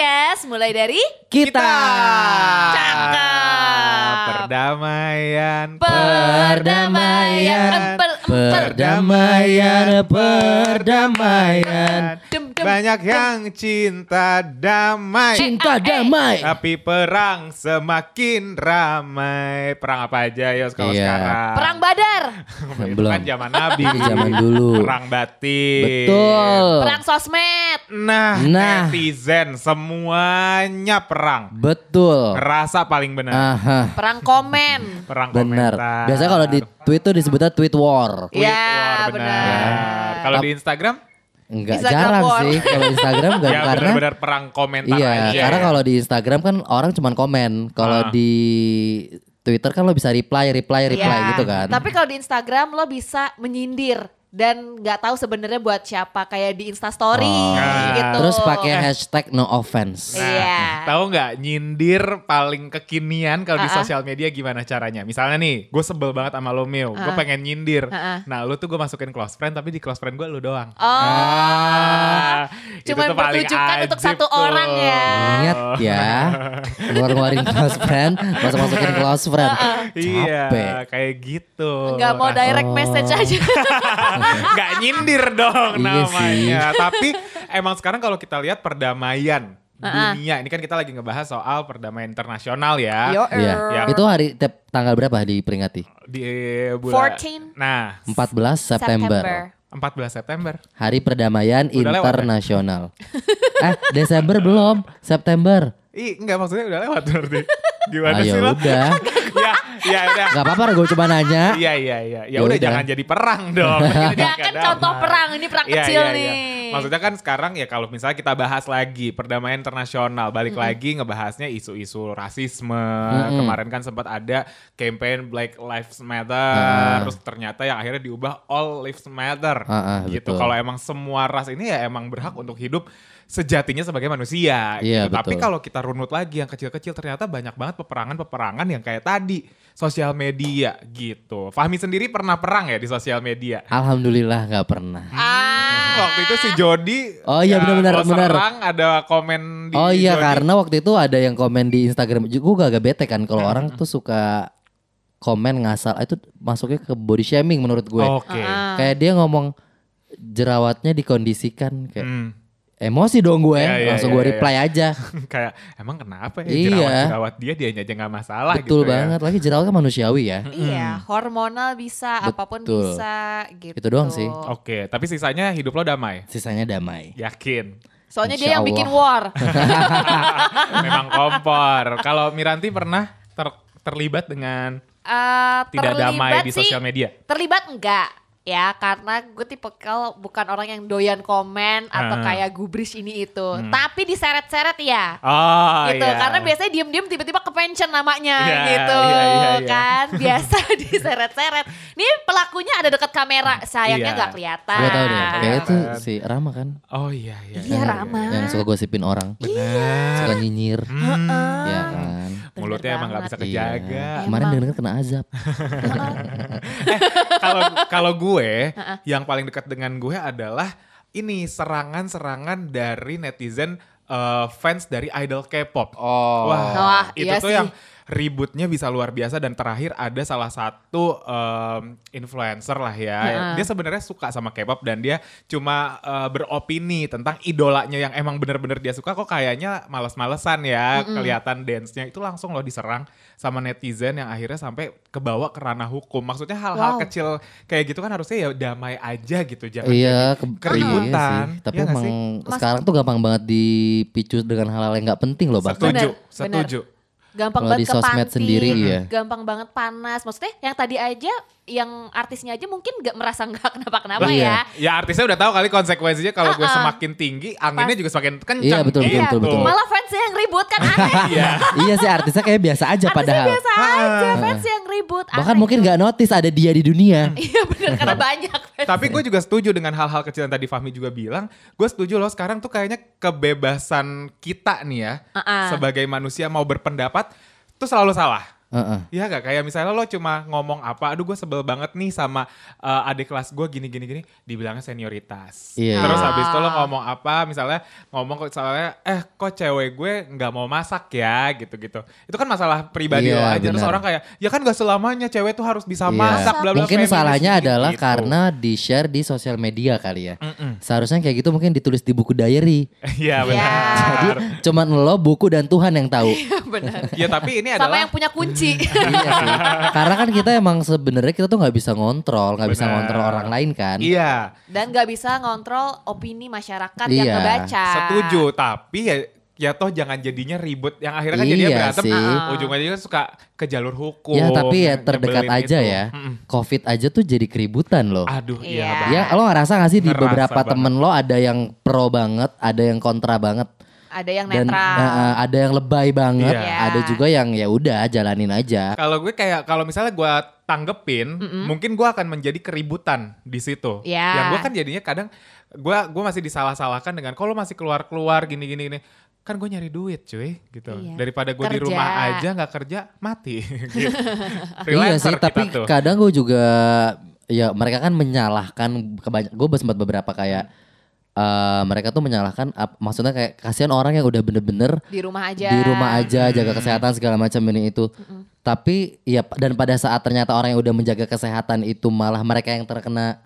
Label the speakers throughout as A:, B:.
A: podcast mulai dari
B: Kita.
A: Cakep.
C: Perdamaian.
B: Perdamaian.
A: Empel.
B: Perdamaian, perdamaian.
A: Dem, dem,
C: Banyak yang cinta damai.
B: Cinta
A: eh,
B: damai.
C: Tapi perang semakin ramai. Perang apa aja ya kalau
B: Iya.
C: sekarang?
A: Perang Badar,
C: Itu
B: Belum.
C: kan zaman Nabi.
B: Zaman dulu.
C: Perang batin.
B: Betul.
A: perang sosmed.
C: Nah,
B: Nah.
C: netizen semuanya perang.
B: Betul.
C: Ngerasa paling benar.
B: Aha.
A: Perang komen.
C: Perang
B: Benar.
C: komentar.
B: Biasanya kalau di tweet tuh disebutnya tweet war.
C: Tweet
A: Ya,
C: war,
A: benar.
C: Kalau di Instagram?
B: Enggak
A: Instagram
B: jarang
A: war.
B: sih kalau Instagram enggak
C: ya
B: karena
C: benar-benar perang komentar
B: Iya,
C: aja.
B: karena
C: ya.
B: kalau di Instagram kan orang cuman komen. Kalau
C: Ah.
B: di Twitter kan lo bisa reply, reply, reply
A: Iya.
B: gitu kan.
A: Tapi kalau di Instagram lo bisa menyindir dan nggak tahu sebenarnya buat siapa kayak di Insta Story
B: Oh.
C: Nah.
A: gitu.
B: Terus pakai hashtag no offense.
C: Nah,
A: Iya.
C: Tahu nggak nyindir paling kekinian kalau di
A: Ah-ah.
C: sosial media gimana caranya? Misalnya nih, gue sebel banget sama lo Mil, gue
A: Ah-ah.
C: pengen nyindir.
A: Ah-ah.
C: Nah, lu tuh gue masukin close friend, tapi di close friend gue lu doang.
A: Oh.
C: Ah,
A: Cuman bertujukan untuk satu
C: tuh.
A: orang ya.
B: Ingat ya, ngeluarin close friend, masuk masukin close friend.
C: Iya,
B: Capek.
C: kayak gitu.
A: Nggak mau
C: Nah,
A: direct
B: Oh.
A: message aja.
C: nggak nyindir dong
B: Iya
C: namanya. Tapi emang sekarang kalau kita lihat perdamaian dunia, ini kan kita lagi ngebahas soal perdamaian internasional ya.
A: Yo,
B: Iya.
C: Ya.
B: Itu hari tiap tanggal berapa diperingati?
C: Di bulan
A: 14
C: Nah,
B: 14 September.
C: 14 September.
B: Hari Perdamaian
C: Udah lewat ya?
B: Internasional. eh, Desember belum, September.
C: Ih, enggak maksudnya udah lewat berarti. Gimana
B: Ah, ya
C: sih lo?
B: udah.
C: ya, ya udah.
B: Gak apa-apa, gue cuma nanya.
C: Iya, iya, iya. Ya
B: Ya
C: udah
B: udah.
C: jangan jadi perang dong. Ini
A: Ya kan contoh perang, ini perang
C: Iya,
A: kecil
C: iya.
A: nih.
C: Maksudnya kan sekarang ya kalau misalnya kita bahas lagi perdamaian internasional, balik lagi ngebahasnya isu-isu rasisme.
B: Mm-mm.
C: Kemarin kan sempat ada campaign Black Lives Matter,
B: Ah.
C: terus ternyata yang akhirnya diubah All Lives Matter.
B: Ah, ah,
C: gitu. Kalau emang semua ras ini ya emang berhak untuk hidup sejatinya sebagai manusia
B: Iya,
C: gitu. Tapi kalau kita runut lagi yang kecil-kecil ternyata banyak banget peperangan-peperangan yang kayak tadi sosial media gitu. Fahmi sendiri pernah perang ya di sosial media?
B: Alhamdulillah nggak pernah.
A: Ah.
C: Waktu itu si Jody
B: Oh iya,
C: ya,
B: benar-benar, benar.
C: serang ada komen di
B: Oh iya
C: Jody.
B: karena waktu itu ada yang komen di Instagram juga agak bete kan kalau orang tuh suka komen ngasal Ah, itu masuknya ke body shaming menurut gue.
C: Oke.
A: Ah.
B: Kayak dia ngomong jerawatnya dikondisikan kayak
C: Hmm.
B: Emosi dong gue
C: Iya, iya,
B: langsung
C: iya,
B: gue
C: iya.
B: reply aja.
C: kayak emang kenapa ya
B: Iya.
C: jerawat-jerawat dia dia aja nggak masalah
B: Betul
C: gitu ya.
B: banget lagi jerawat kan manusiawi ya.
A: Iya, hormonal bisa, apa pun
B: Betul.
A: bisa gitu.
B: Itu doang sih.
C: Oke, tapi sisanya hidup lo damai.
B: Sisanya damai.
C: Yakin.
A: Soalnya
B: Insya
A: dia yang
B: Allah.
A: bikin war.
C: Memang kompor. Kalau Miranti pernah ter- terlibat dengan
A: Eh,
C: tidak damai
A: terlibat
C: di
A: sih,
C: sosial media?
A: Terlibat enggak? Ya, karena gue tipe kalau bukan orang yang doyan komen atau
C: Ah.
A: kayak gubris ini itu. Tapi diseret-seret ya.
C: Oh
A: gitu
C: iya.
A: karena biasanya diem-diem tiba-tiba ke pension namanya
C: Iya,
A: gitu
C: iya, iya, iya.
A: kan biasa diseret-seret nih pelakunya ada dekat kamera sayangnya
C: Iya.
A: nggak kelihatan
B: Gue tau deh, kayak itu
C: Kelihatan.
B: si Rama kan.
C: Oh iya iya.
A: Iya,
B: Yang-
A: Rama.
B: Yang suka gosipin orang.
C: Benar.
B: Suka nyinyir.
C: Hmm.
B: Ya kan.
C: Mulutnya emang nggak bisa kejaga.
B: Iya. Kemarin denger kena azab.
C: Kalau kalau gue yang paling dekat dengan gue adalah ini serangan-serangan dari netizen eh, fans dari idol K-pop.
B: Oh.
C: Wah,
A: Wah,
C: itu
A: iya
C: tuh
A: sih.
C: yang ributnya bisa luar biasa dan terakhir ada salah satu em, influencer lah ya.
A: Heeh.
C: Dia sebenarnya suka sama K-pop dan dia cuma eh, beropini tentang idolanya yang emang bener-bener dia suka kok kayaknya males-malesan ya kelihatan dance-nya itu langsung loh diserang sama netizen yang akhirnya sampai kebawa ke ranah hukum. Maksudnya hal-hal
A: Wow.
C: kecil kayak gitu kan harusnya ya damai aja gitu jangan
B: Iya, ke-
C: keributan.
B: iya sih. Tapi
C: Iya nggak
B: emang
C: sih?
B: Sekarang tuh gampang banget dipicu dengan hal-hal yang nggak penting loh bahkan.
C: Setuju,
A: Bener,
C: setuju.
A: Gampang
B: Kalau
A: banget
B: di sosmed
A: kepancing,
B: sendiri, iya.
A: gampang banget panas maksudnya yang tadi aja yang artisnya aja mungkin nggak merasa nggak kenapa-kenapa
B: Iya.
A: ya
C: Ya artisnya udah tahu kali konsekuensinya kalau gue
A: Ah, ah.
C: semakin tinggi, anginnya
A: Pas-
C: juga semakin kencang.
B: Iya, betul, betul,
A: iya
B: betul, betul.
A: malah fansnya yang ribut kan aneh
C: Iya.
B: iya sih artisnya kayak biasa aja
A: artisnya
B: padahal.
A: biasa aja fans yang ribut
B: Bahkan
A: aneh
B: mungkin
A: gitu.
B: nggak notice ada dia di dunia.
A: iya benar karena banyak.
C: Tapi gue juga setuju dengan hal-hal kecil yang tadi Fahmi juga bilang. Gue setuju loh sekarang tuh kayaknya kebebasan kita nih ya.
A: Ah, ah.
C: Sebagai manusia mau berpendapat tuh selalu salah.
B: Heeh.
C: Iya gak? Kayak misalnya lo cuma ngomong apa, aduh gue sebel banget nih sama uh, adik kelas gue gini gini gini, dibilangnya senioritas.
B: Iya,
C: Terus
A: iya.
C: habis itu lo ngomong apa, misalnya ngomong kok soalnya, eh kok cewek gue nggak mau masak ya, gitu-gitu. Itu kan masalah pribadi
B: Iya,
C: lo aja. Terus
B: benar.
C: orang kayak, ya kan gak selamanya cewek tuh harus bisa
B: Iya.
C: masak, bla bla.
B: Mungkin
C: feminis
B: salahnya
C: gitu.
B: adalah karena di share di sosial media kali ya.
C: Mm-mm.
B: Seharusnya kayak gitu mungkin ditulis di buku diary.
C: Iya benar.
B: Jadi cuman lo buku dan Tuhan yang tahu.
A: Benar.
C: Ya tapi ini
A: Sama
C: adalah
A: yang punya kunci.
B: Iya sih. Karena kan kita emang sebenarnya kita tuh nggak bisa ngontrol, nggak bisa ngontrol orang lain kan.
C: Iya,
A: Dan gak bisa ngontrol opini masyarakat
B: Iya.
A: yang ngebaca.
C: setuju. Tapi ya ya toh jangan jadinya ribut yang akhirnya kan jadinya
B: Iya
C: berantem
B: sih.
C: ujung-ujungnya kan suka ke jalur hukum
B: Ya tapi ya terdekat aja
C: itu.
B: ya. Covid aja tuh jadi keributan loh.
C: aduh iya,
A: Iya.
C: banget.
B: Ya lo ngerasa gak sih di
C: Ngerasa
B: beberapa
C: banget.
B: temen lo ada yang pro banget, ada yang kontra banget,
A: Ada yang
B: dan
A: netral.
B: eh, ada yang lebay banget,
C: Iya.
B: ada juga yang ya udah jalanin aja.
C: kalau gue kayak kalau misalnya gue tanggepin mungkin gue akan menjadi keributan di situ
A: Ya.
C: yang gue kan jadinya kadang gue gue masih disalah-salahkan dengan kalau masih keluar-keluar gini gini kan gue nyari duit cuy gitu
A: Iya.
C: daripada gue di rumah aja nggak kerja mati gitu.
B: Iya sih, tapi
C: tuh.
B: kadang gue juga ya mereka kan menyalahkan kebanyak. Gue sempat beberapa kayak eh, mereka tuh menyalahkan, ap- maksudnya kayak kasihan orang yang udah bener-bener
A: di rumah aja.
B: di rumah aja jaga kesehatan segala macam ini itu. Tapi ya dan pada saat ternyata orang yang udah menjaga kesehatan itu malah mereka yang terkena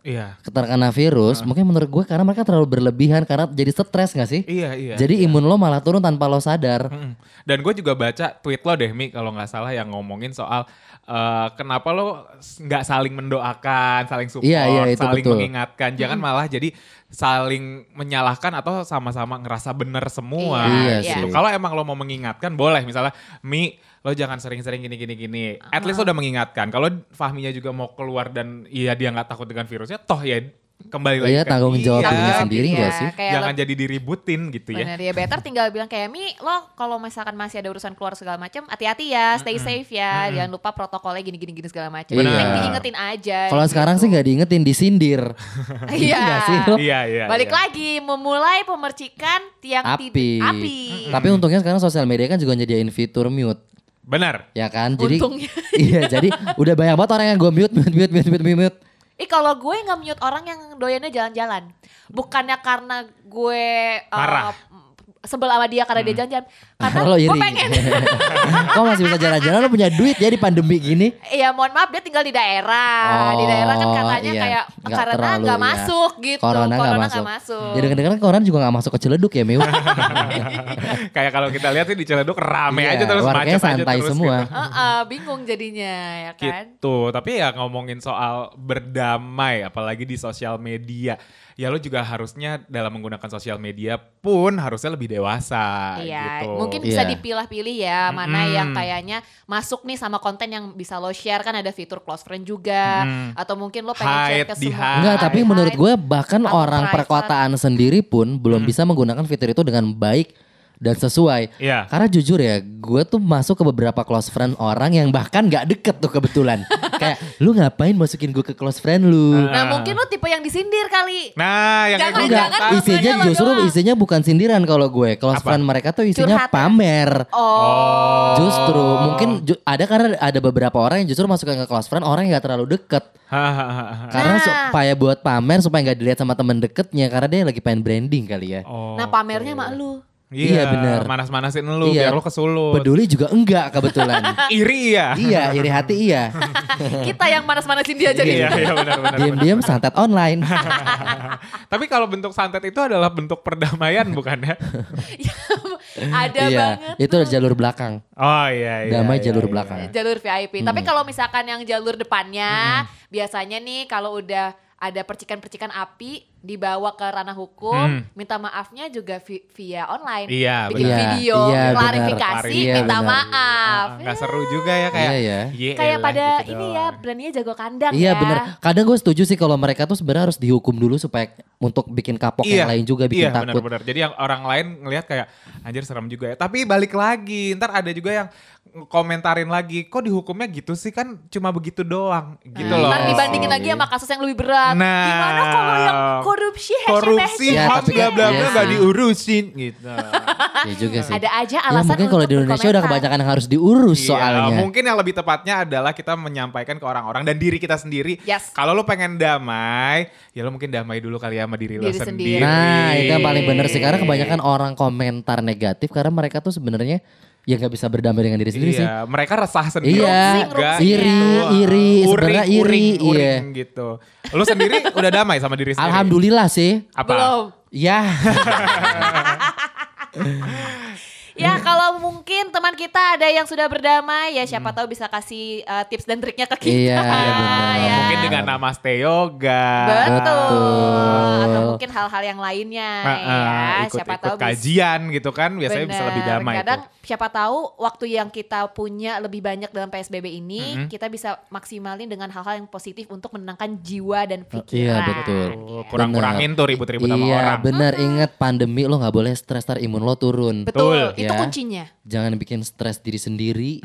C: iya
B: terkena virus, mungkin menurut gue karena mereka terlalu berlebihan karena jadi stres gak sih?
C: iya iya
B: Jadi imun lo malah turun tanpa lo sadar.
C: Mm-mm. Dan gue juga baca tweet lo deh Mi kalau nggak salah yang ngomongin soal eh, kenapa lo nggak saling mendoakan, saling support,
B: Iya, iya, itu
C: saling
B: betul.
C: mengingatkan, jangan malah jadi saling menyalahkan atau sama-sama ngerasa bener semua.
B: Iya
C: gitu.
B: sih.
C: Kalau emang lo mau mengingatkan boleh, misalnya Mi lo jangan sering-sering gini-gini gini. At least lo udah mengingatkan. Kalau Fahminya juga mau keluar dan iya dia nggak takut dengan virusnya, toh ya kembali lagi
B: Iya,
C: ke
B: tanggung jawab
C: dia.
B: dirinya sendiri
A: Iya,
B: gak sih?
A: kayak
C: Jangan
A: lo-
C: jadi diributin gitu ya.
A: Bener ya better tinggal bilang kayak Mi lo kalau misalkan masih ada urusan keluar segala macam hati-hati ya stay safe ya jangan lupa protokolnya gini-gini gini segala macam
B: Benar.
A: Penting diingetin aja
B: Kalau
A: gitu.
B: sekarang sih nggak diingetin, disindir.
A: iya
B: lo?
C: Iya, iya.
A: balik
C: iya.
A: lagi memulai pemercikan tiang
B: Api.
A: api
B: Tapi untungnya sekarang sosial media kan juga nyediain fitur mute.
C: Benar.
B: Ya kan? Jadi
A: Untungnya.
B: iya, jadi udah banyak banget orang yang gue mute, mute, mute, mute, mute, mute, mute.
A: Ih kalau gue nggak mute orang yang doyannya jalan-jalan, bukannya karena gue uh. Sebel sama dia karena dia jalan-jalan, karena
B: Lo
A: gue
B: iri.
A: pengen.
B: Kok masih bisa jalan-jalan? Lo punya duit ya di pandemi gini?
A: Iya mohon maaf dia tinggal di daerah, di daerah kan
B: Oh,
A: katanya
B: iya.
A: kayak
B: Nggak
A: karena
B: terlalu,
A: nggak
B: iya.
A: masuk gitu,
B: Corona nggak
A: nggak
B: masuk.
A: masuk.
B: Ya dengar-dengar orang juga gak masuk ke Ciledug ya, Mew.
C: Kayak kalau kita lihat sih di Ciledug rame
B: Iya,
C: aja terus macet aja
B: santai
C: terus
B: semua.
C: gitu.
A: Heeh, bingung jadinya ya kan.
C: Gitu. Tapi ya ngomongin soal berdamai apalagi di sosial media. Ya lo juga harusnya dalam menggunakan sosial media pun harusnya lebih dewasa
A: Iya,
C: gitu.
A: mungkin bisa
B: Iya.
A: dipilah-pilih ya mana
C: Mm-mm.
A: yang kayaknya masuk nih sama konten yang bisa lo share kan ada fitur close friend juga
C: Mm-mm.
A: atau mungkin lo pengen
C: Hide,
A: share ke semua.
C: hide.
B: Enggak, tapi
A: Hide.
B: menurut gue bahkan orang
A: private.
B: perkotaan sendiri pun belum bisa menggunakan fitur itu dengan baik dan sesuai.
C: Iya.
B: Karena jujur ya, gue tuh masuk ke beberapa close friend orang yang bahkan gak deket tuh kebetulan. Kayak, lu ngapain masukin gue ke close friend lu?
A: Nah mungkin lo tipe yang disindir kali.
C: Nah, yang
A: Jangan,
C: gue
B: Enggak,
A: jangan,
C: bilang.
A: isinya
B: justru
A: doang.
B: isinya bukan sindiran kalau gue. Close
C: Apa?
B: friend mereka tuh isinya
A: Curhat
B: pamer.
A: Oh.
B: Justru mungkin ju- ada karena ada beberapa orang yang justru masukkan ke close friend orang yang gak terlalu deket.
C: Hahaha.
B: Karena
A: Nah.
B: supaya buat pamer supaya nggak dilihat sama temen deketnya karena dia lagi pengen branding kali ya.
C: Oh,
A: Nah pamernya mak lu.
B: Iya, bener.
C: Manas-manasin lu
B: Iya.
C: biar lu kesulut.
B: Peduli juga enggak kebetulan.
C: Iri ya.
B: iya, iri hati iya.
A: Kita yang manas-manasin dia jadi.
C: Iya, iya benar-benar.
B: Diam-diam santet online.
C: Tapi kalau bentuk santet itu adalah bentuk perdamaian bukan ya?
A: ada
B: iya,
A: banget.
B: itu jalur belakang.
C: Oh iya iya.
B: Damai
C: iya,
B: jalur
C: iya.
B: belakang.
A: jalur VIP. Tapi kalau misalkan yang jalur depannya, biasanya nih kalau udah ada percikan-percikan api dibawa ke ranah hukum,
C: Hmm.
A: minta maafnya juga vi- via online.
C: Iya,
A: Bikin
B: benar.
A: video,
B: Iya, benar.
A: klarifikasi,
B: Iya,
A: minta
B: benar.
A: maaf.
C: Ah, Nggak seru juga ya kayak.
B: Iya, ya.
C: "Ye
A: Kayak
C: elah,"
A: pada
C: gitu
A: ini ya,
C: doang.
A: beraninya jago kandang
B: Iya
A: ya.
B: bener. Kadang gue setuju sih kalau mereka tuh sebenarnya harus dihukum dulu supaya untuk bikin kapok yang lain juga bikin
C: iya,
B: takut.
C: benar-benar. Jadi yang orang lain ngelihat kayak anjir serem juga ya. Tapi balik lagi, ntar ada juga yang komentarin lagi, kok dihukumnya gitu sih kan cuma begitu doang, gitu
B: Iya
C: loh.
A: Ntar dibandingin lagi sama kasus yang lebih berat.
C: Nah.
A: Gimana kalau yang korupsi,
C: korupsi
B: Ya,
C: ham
B: tapi
C: bla
B: kan-
C: bla
B: iya
C: bla nggak
B: sih.
C: diurusin gitu.
B: Ya juga sih.
A: Ada aja
B: Ya
A: alasan
B: mungkin kalau di Indonesia udah kebanyakan yang harus diurus
C: Iya,
B: soalnya.
C: mungkin yang lebih tepatnya adalah kita menyampaikan ke orang-orang dan diri kita sendiri.
A: Yes.
C: Kalau lu pengen damai, ya lu mungkin damai dulu kali ya sama diri, lu
A: Diri
C: sendiri.
A: sendiri.
B: Nah itu yang paling bener sih karena kebanyakan orang komentar negatif karena mereka tuh sebenarnya ya nggak bisa berdamai dengan diri sendiri sih.
C: Iya, mereka resah sendiri
B: Iya,
C: juga.
B: Iri,
C: gitu.
B: iri, sebenarnya
C: Uring,
B: iri,
C: uring,
B: iya.
C: uring gitu. Lu sendiri udah damai sama diri sendiri?
B: Alhamdulillah sih.
C: Apa?
A: Belum.
B: Ya,
A: Ya kalau mungkin teman kita ada yang sudah berdamai ya siapa tahu bisa kasih uh, tips dan triknya ke kita.
B: Iya, benar.
A: ya.
C: Dengan namaste yoga.
A: Betul.
B: Betul.
A: Atau mungkin hal-hal yang lainnya
C: ah,
A: ya.
C: ikut,
A: siapa
C: ikut
A: tahu bisa-
C: kajian gitu kan biasanya bisa lebih
A: Bener.
C: damai
A: Kadang
C: tuh.
A: siapa tahu waktu yang kita punya lebih banyak dalam PSBB ini kita bisa maksimalin dengan hal-hal yang positif untuk menenangkan jiwa dan pikiran.
B: iya betul.
C: Kurang-kurangin tuh ribut-ribut sama
B: Iya
C: orang.
B: bener ingat pandemi lo nggak boleh stres ntar imun lo turun.
A: Betul,
C: Betul.
A: itu
B: Ya.
A: kuncinya.
B: Jangan bikin stres diri sendiri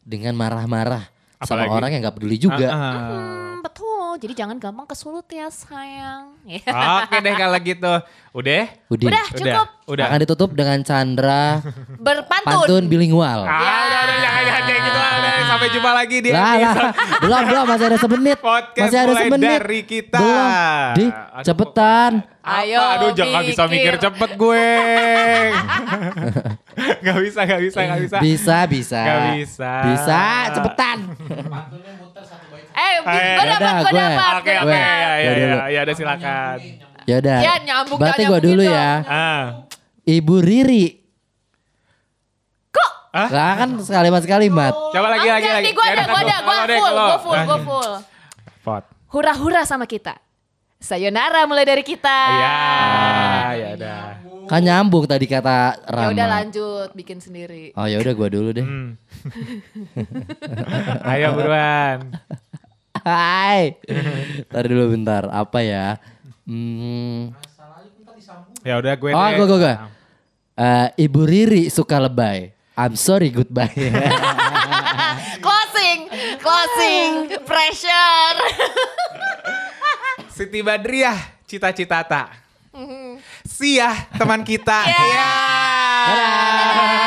B: dengan marah-marah sama
C: Apalagi-
B: orang yang nggak peduli juga.
C: Ah, ah.
A: Hmm, betul. Jadi jangan gampang kesulut ya sayang. Ya.
C: Oke deh kalau gitu. Udah?
B: Udah.
A: Udah cukup.
C: Udah.
B: Akan ditutup dengan Chandra
A: Berpantun.
B: pantun bilingual.
C: Ah, udah, udah, jangan, jangan kayak gitu lah. Udah, Sampai jumpa lagi di
B: Lah, lah.
C: episode
B: belum belum masih ada semenit.
C: podcast
B: masih ada
C: mulai
B: semenit.
C: dari kita.
B: Belum. Di
C: Aduh,
B: cepetan.
A: Ayo,
C: Apa? Aduh, jangan bisa
A: bikin.
C: mikir cepet gue. gak bisa, gak bisa, gak bisa.
B: Bisa bisa.
C: Gak bisa.
B: Bisa cepetan.
A: Eh, gue
C: Eh,
A: dapat,
B: yaudah,
A: gue
B: gue.
A: dapat.
C: Oke,
A: gua
C: oke,
B: Gue.
A: dapat.
C: ya, ya,
B: Gue
C: ya, ya, udah silakan.
B: Ya udah.
A: Ya, nyambung,
B: Berarti gue dulu
A: nyambungin
B: ya.
C: Ah,
B: Ibu Riri.
A: Kok?
C: Hah?
B: Lah kan sekalimat-sekalimat.
C: coba lagi, lagi, lagi.
A: gue ada,
C: Ya,
A: gue ada, gue full, gue full, gue
C: Ah.
A: full.
C: Pot.
A: Hura-hura sama kita. Sayonara mulai dari kita.
C: Iya, ya udah.
B: Kan nyambung tadi kata
A: Ya
B: Rama.
A: udah lanjut, bikin sendiri.
B: Oh ya udah gue dulu deh.
C: Hmm. Ayo buruan.
B: Hai. Tadi dulu bentar. Apa ya? Hmm.
C: Ya udah gue
B: Oh, gue gue gue. Eh, Ibu Riri suka lebay. I'm sorry goodbye.
A: closing, closing, pressure.
C: Siti Badriah, cita-cita tak. Sia teman kita.
A: Ya.
C: Ya.
B: Dadah.